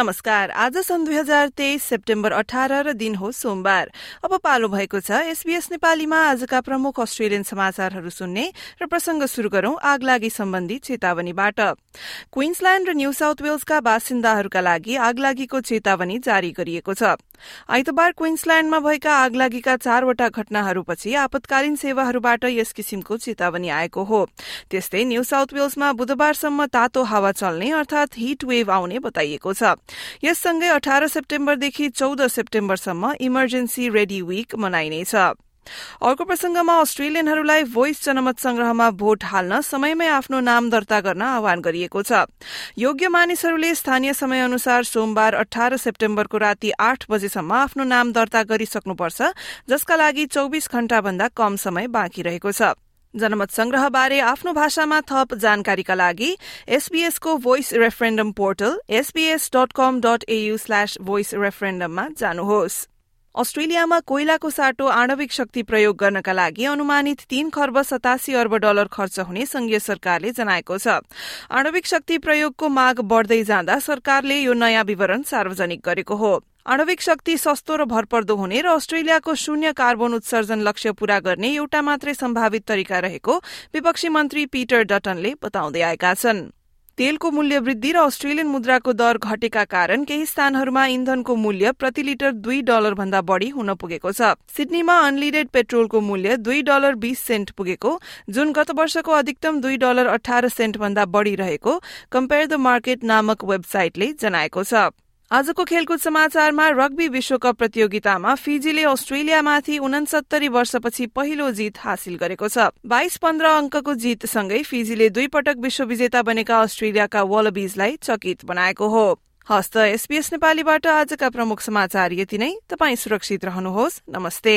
नमस्कार। आज सन् दुई हजार तेइस सेप्टेम्बर अठार र दिन हो सोमबार। अब पालो भएको छ। एसबीएस नेपालीमा आजका प्रमुख अस्ट्रेलियन समाचारहरू सुन्ने र प्रसंग शुरू गरौं आगलागी सम्बन्धी चेतावनीबाट। क्वीन्सल्याण्ड र न्यू साउथ वेल्सका बासिन्दाहरूका लागि आगलागीको चेतावनी जारी गरिएको छ। आइतबार क्वीन्सल्याण्डमा भएका आगलागीका चारवटा घटनाहरूपछि आपतकालीन सेवाहरूबाट यस किसिमको चेतावनी आएको हो। त्यस्तै न्यू साउथ वेल्समा बुधबारसम्म तातो हावा चल्ने अर्थात हिट वेभ आउने बताइएको छ। यससँगै अठार सेप्टेम्बरदेखि चौध सेप्टेम्बरसम्म इमर्जेन्सी रेडी वीक मनाइनेछ। अर्को प्रसंगमा अस्ट्रेलियनहरूलाई भोइस जनमत संग्रहमा भोट हाल्न समयमै आफ्नो नाम दर्ता गर्न आह्वान गरिएको छ। योग्य मानिसहरूले स्थानीय समय अनुसार सोमबार अठार सेप्टेम्बरको राति आठ बजेसम्म आफ्नो नाम दर्ता गरिसक्नुपर्छ जसका लागि चौविस घण्टाभन्दा कम समय बाँकी रहेको छ। जनमत संग्रहबारे आफ्नो भाषामा थप जानकारीका लागि एसबीएसको voice referendum portal S B S dot com dot A U slash voice रेफरेन्डममा जानुहोस्। अस्ट्रेलियामा कोइलाको साटो आणविक शक्ति प्रयोग गर्नका लागि अनुमानित तीन खर्ब सतासी अर्ब डलर खर्च हुने संघीय सरकारले जनाएको छ। आणविक शक्ति प्रयोगको माग बढ़दै जाँदा सरकारले यो नयाँ विवरण सार्वजनिक गरेको हो। आणविक शक्ति सस्तो र भरपर्दो हुने र अस्ट्रेलियाको शून्य कार्बन उत्सर्जन लक्ष्य पूरा गर्ने एउटा मात्रै सम्भावित तरिका रहेको विपक्षी मन्त्री पिटर डटनले बताउँदै आएका छन्। तेलको मूल्य वृद्धि र अस्ट्रेलियन मुद्राको दर घटेका कारण केही स्थानहरूमा इन्धनको मूल्य प्रति लिटर दुई डलर भन्दा बढ़ी हुन पुगेको छ। सिडनीमा अनलिडेड पेट्रोलको मूल्य दुई डलर बीस सेन्ट पुगेको जुन गत वर्षको अधिकतम दुई डलर अठार सेन्ट भन्दा बढ़ी रहेको कम्पेयर द मार्केट नामक वेबसाइटले जनाएको छ। आजको खेलकुद समाचारमा रग्बी विश्वकप प्रतियोगितामा फिजीले अस्ट्रेलियामाथि उनसत्तरी वर्षपछि पहिलो जित हासिल गरेको छ। बाइस पन्ध्र अङ्कको जितसँगै फिजीले दुई पटक विश्व विजेता बनेका अस्ट्रेलियाका वलबीजलाई चकित बनाएको हो। हस्त एसपीएस नेपालीबाट आजका प्रमुख समाचार यति नै। तपाई सुरक्षित रहनुहोस्। नमस्ते।